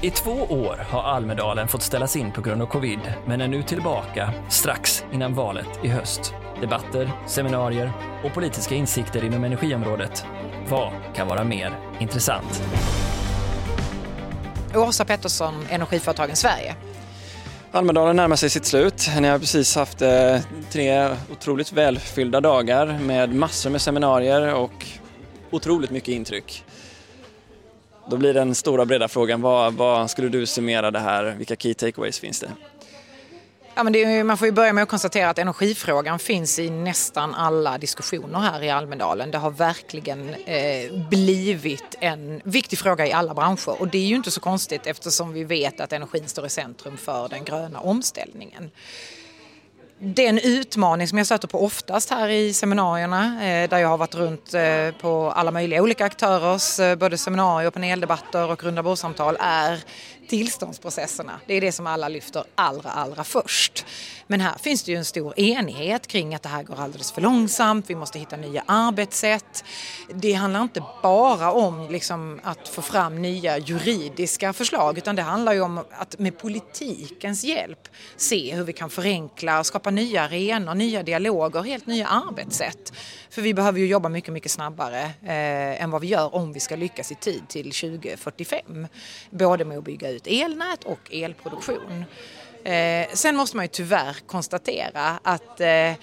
I två år har Almedalen fått ställas in på grund av covid, men är nu tillbaka strax innan valet i höst. Debatter, seminarier och politiska insikter inom energiområdet. Vad kan vara mer intressant? Åsa Pettersson, Energiföretagen Sverige. Almedalen närmar sig sitt slut. Ni har precis haft eh, tre otroligt välfyllda dagar med massor med seminarier och otroligt mycket intryck. Då blir den stora breda frågan, vad, vad skulle du summera det här, vilka key takeaways finns det? Ja, men är, man får ju börja med att konstatera att energifrågan finns i nästan alla diskussioner här i Almedalen. Det har verkligen eh, blivit en viktig fråga i alla branscher och det är ju inte så konstigt eftersom vi vet att energin står i centrum för den gröna omställningen den utmaning som jag stöter på oftast här i seminarierna eh, där jag har varit runt eh, på alla möjliga olika aktörers eh, både seminarier, paneldebatter och rundabordssamtal är tillståndsprocesserna. Det är det som alla lyfter allra, allra först. Men här finns det ju en stor enighet kring att det här går alldeles för långsamt, vi måste hitta nya arbetssätt. Det handlar inte bara om liksom att få fram nya juridiska förslag utan det handlar ju om att med politikens hjälp se hur vi kan förenkla, och skapa nya arenor, nya dialoger, helt nya arbetssätt. För vi behöver ju jobba mycket, mycket snabbare eh, än vad vi gör om vi ska lyckas i tid till 2045. Både med att bygga ut elnät och elproduktion. Eh, sen måste man ju tyvärr konstatera att eh, eh,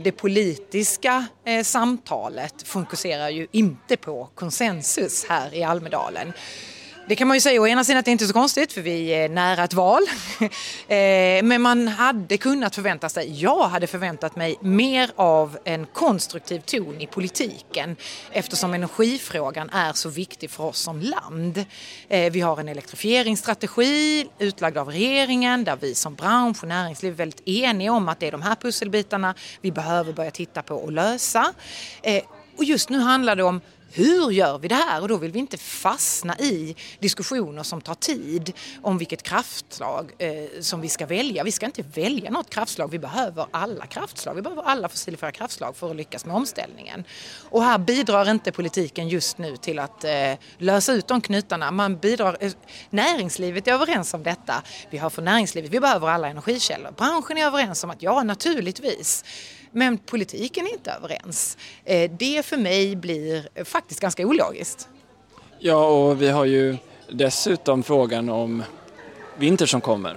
det politiska eh, samtalet fokuserar ju inte på konsensus här i Almedalen. Det kan man ju säga å ena sidan att det inte är så konstigt för vi är nära ett val. Eh, men man hade kunnat förvänta sig, jag hade förväntat mig mer av en konstruktiv ton i politiken eftersom energifrågan är så viktig för oss som land. Eh, vi har en elektrifieringsstrategi utlagd av regeringen där vi som bransch och näringsliv är väldigt eniga om att det är de här pusselbitarna vi behöver börja titta på och lösa. Eh, och just nu handlar det om hur gör vi det här? Och då vill vi inte fastna i diskussioner som tar tid om vilket kraftslag eh, som vi ska välja. Vi ska inte välja något kraftslag, vi behöver alla kraftslag. Vi behöver alla fossilfria kraftslag för att lyckas med omställningen. Och här bidrar inte politiken just nu till att eh, lösa ut de knutarna. Man bidrar, eh, näringslivet är överens om detta. Vi har för näringslivet, vi behöver alla energikällor. Branschen är överens om att ja, naturligtvis. Men politiken är inte överens. Eh, det för mig blir faktiskt ganska ologiskt. Ja, och vi har ju dessutom frågan om vinter som kommer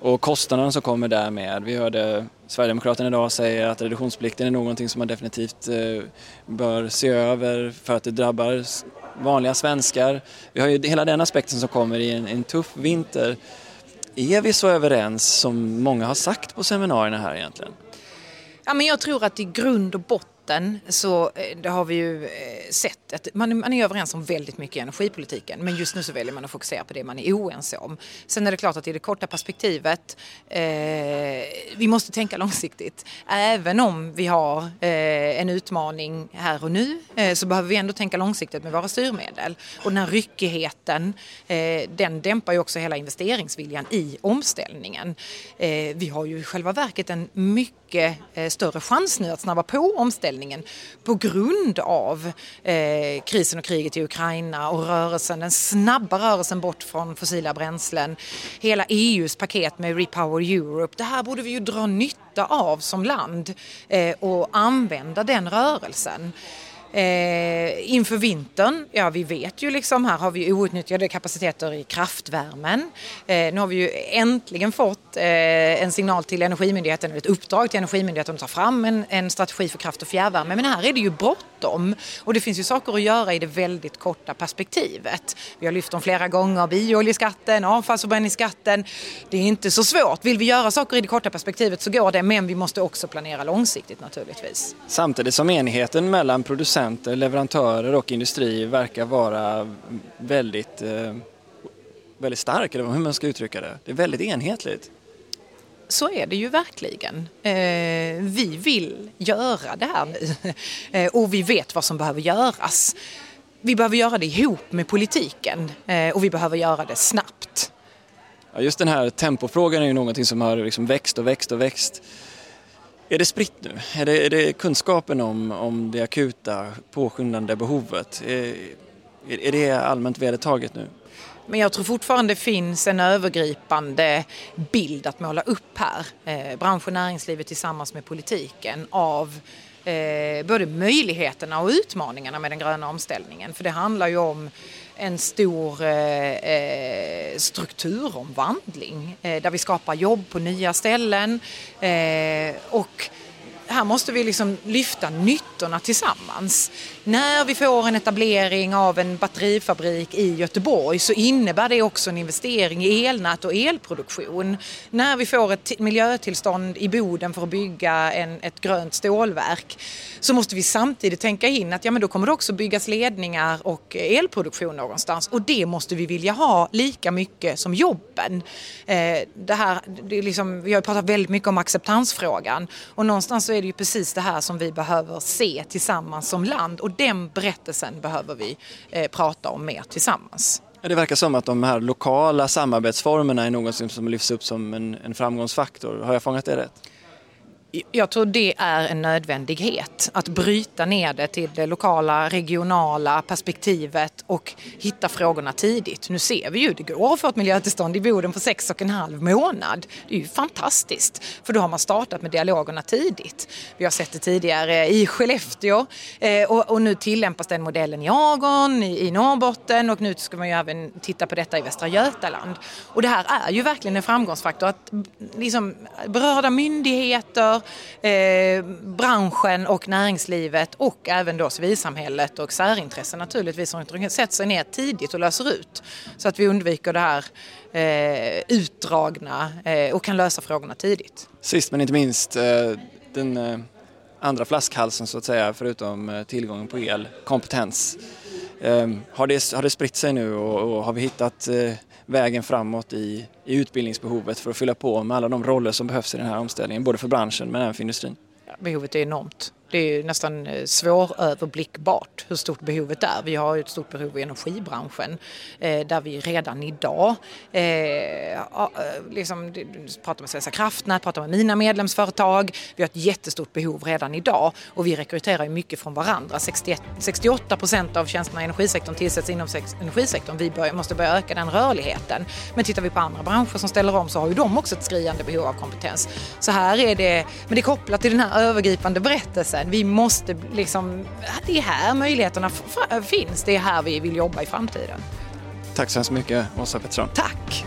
och kostnaderna som kommer därmed. Vi hörde Sverigedemokraterna idag säga att reduktionsplikten är någonting som man definitivt eh, bör se över för att det drabbar vanliga svenskar. Vi har ju hela den aspekten som kommer i en, en tuff vinter. Är vi så överens som många har sagt på seminarierna här egentligen? Ja, men jag tror att i grund och botten debatten så eh, det har vi ju eh, sett att man, man är överens om väldigt mycket i energipolitiken men just nu så väljer man att fokusera på det man är oense om. Sen är det klart att i det korta perspektivet, eh, vi måste tänka långsiktigt. Även om vi har eh, en utmaning här och nu eh, så behöver vi ändå tänka långsiktigt med våra styrmedel. Och den här ryckigheten, eh, den dämpar ju också hela investeringsviljan i omställningen. Eh, vi har ju i själva verket en mycket större chans nu att snabba på omställningen omställningen på grund av eh, krisen och kriget i Ukraina och rörelsen, den snabba rörelsen bort från fossila bränslen. Hela EUs paket med Repower Europe. Det här borde vi ju dra nytta av som land eh, och använda den rörelsen. Eh, inför vintern, ja vi vet ju liksom, här har vi outnyttjade kapaciteter i kraftvärmen. Eh, nu har vi ju äntligen fått eh, en signal till Energimyndigheten, ett uppdrag till Energimyndigheten att ta fram en, en strategi för kraft och fjärrvärme. Men här är det ju bråttom och det finns ju saker att göra i det väldigt korta perspektivet. Vi har lyft dem flera gånger, biooljeskatten, avfallsförbränningsskatten. Det är inte så svårt. Vill vi göra saker i det korta perspektivet så går det, men vi måste också planera långsiktigt naturligtvis. Samtidigt som enigheten mellan producenter producenter, leverantörer och industri verkar vara väldigt, eh, väldigt stark, eller hur man ska uttrycka det. Det är väldigt enhetligt. Så är det ju verkligen. Eh, vi vill göra det här nu eh, och vi vet vad som behöver göras. Vi behöver göra det ihop med politiken och vi behöver göra det snabbt. Just den här tempofrågan är ju någonting som har liksom växt och växt och växt. Är det spritt nu? Är det, är det kunskapen om, om det akuta påskyndande behovet? Är, är det allmänt vedertaget nu? Men jag tror fortfarande det finns en övergripande bild att måla upp här. Eh, bransch och näringslivet tillsammans med politiken av eh, både möjligheterna och utmaningarna med den gröna omställningen. För det handlar ju om en stor eh, eh strukturomvandling eh, där vi skapar jobb på nya ställen eh, och här måste vi liksom lyfta nyttorna tillsammans. När vi får en etablering av en batterifabrik i Göteborg så innebär det också en investering i elnät och elproduktion. När vi får ett miljötillstånd i Boden för att bygga en, ett grönt stålverk så måste vi samtidigt tänka in att ja, men då kommer det också byggas ledningar och elproduktion någonstans och det måste vi vilja ha lika mycket som jobben. Eh, det här, det är liksom, vi har pratat väldigt mycket om acceptansfrågan och någonstans så är det ju precis det här som vi behöver se tillsammans som land och den berättelsen behöver vi eh, prata om mer tillsammans. Det verkar som att de här lokala samarbetsformerna är något som lyfts upp som en, en framgångsfaktor. Har jag fångat det rätt? Jag tror det är en nödvändighet att bryta ner det till det lokala, regionala perspektivet och hitta frågorna tidigt. Nu ser vi ju, det går att få ett miljötillstånd i Boden på sex och en halv månad. Det är ju fantastiskt, för då har man startat med dialogerna tidigt. Vi har sett det tidigare i Skellefteå eh, och, nu tillämpas den modellen i Agon, i, Norrbotten och nu ska man ju även titta på detta i Västra Götaland. Och det här är ju verkligen en framgångsfaktor att liksom, berörda myndigheter eh, branschen och näringslivet och även då civilsamhället och särintressen naturligtvis som sätter sig ner tidigt och löser ut. Så att vi undviker det här eh, utdragna eh, och kan lösa frågorna tidigt. Sist men inte minst eh, den eh, andra flaskhalsen så att säga förutom eh, tillgången på el, kompetens. Har det, har det spritt sig nu och, och har vi hittat vägen framåt i, i utbildningsbehovet för att fylla på med alla de roller som behövs i den här omställningen, både för branschen men även för industrin? Behovet är enormt. Det är nästan eh, svåröverblickbart hur stort behovet är. Vi har ju ett stort behov i energibranschen eh, där vi redan idag eh, liksom, pratar med Svenska kraftnät, pratar med mina medlemsföretag. Vi har ett jättestort behov redan idag och vi rekryterar ju mycket från varandra. 61, 68 procent av tjänsterna i energisektorn tillsätts inom energisektorn. Vi måste börja öka den rörligheten. Men tittar vi på andra branscher som ställer om så har ju de också ett skriande behov av kompetens. Så här är det, men det är kopplat till den här övergripande berättelsen sen. Vi måste liksom, det är här möjligheterna finns. Det är här vi vill jobba i framtiden. Tack så hemskt mycket Åsa Pettersson. Tack!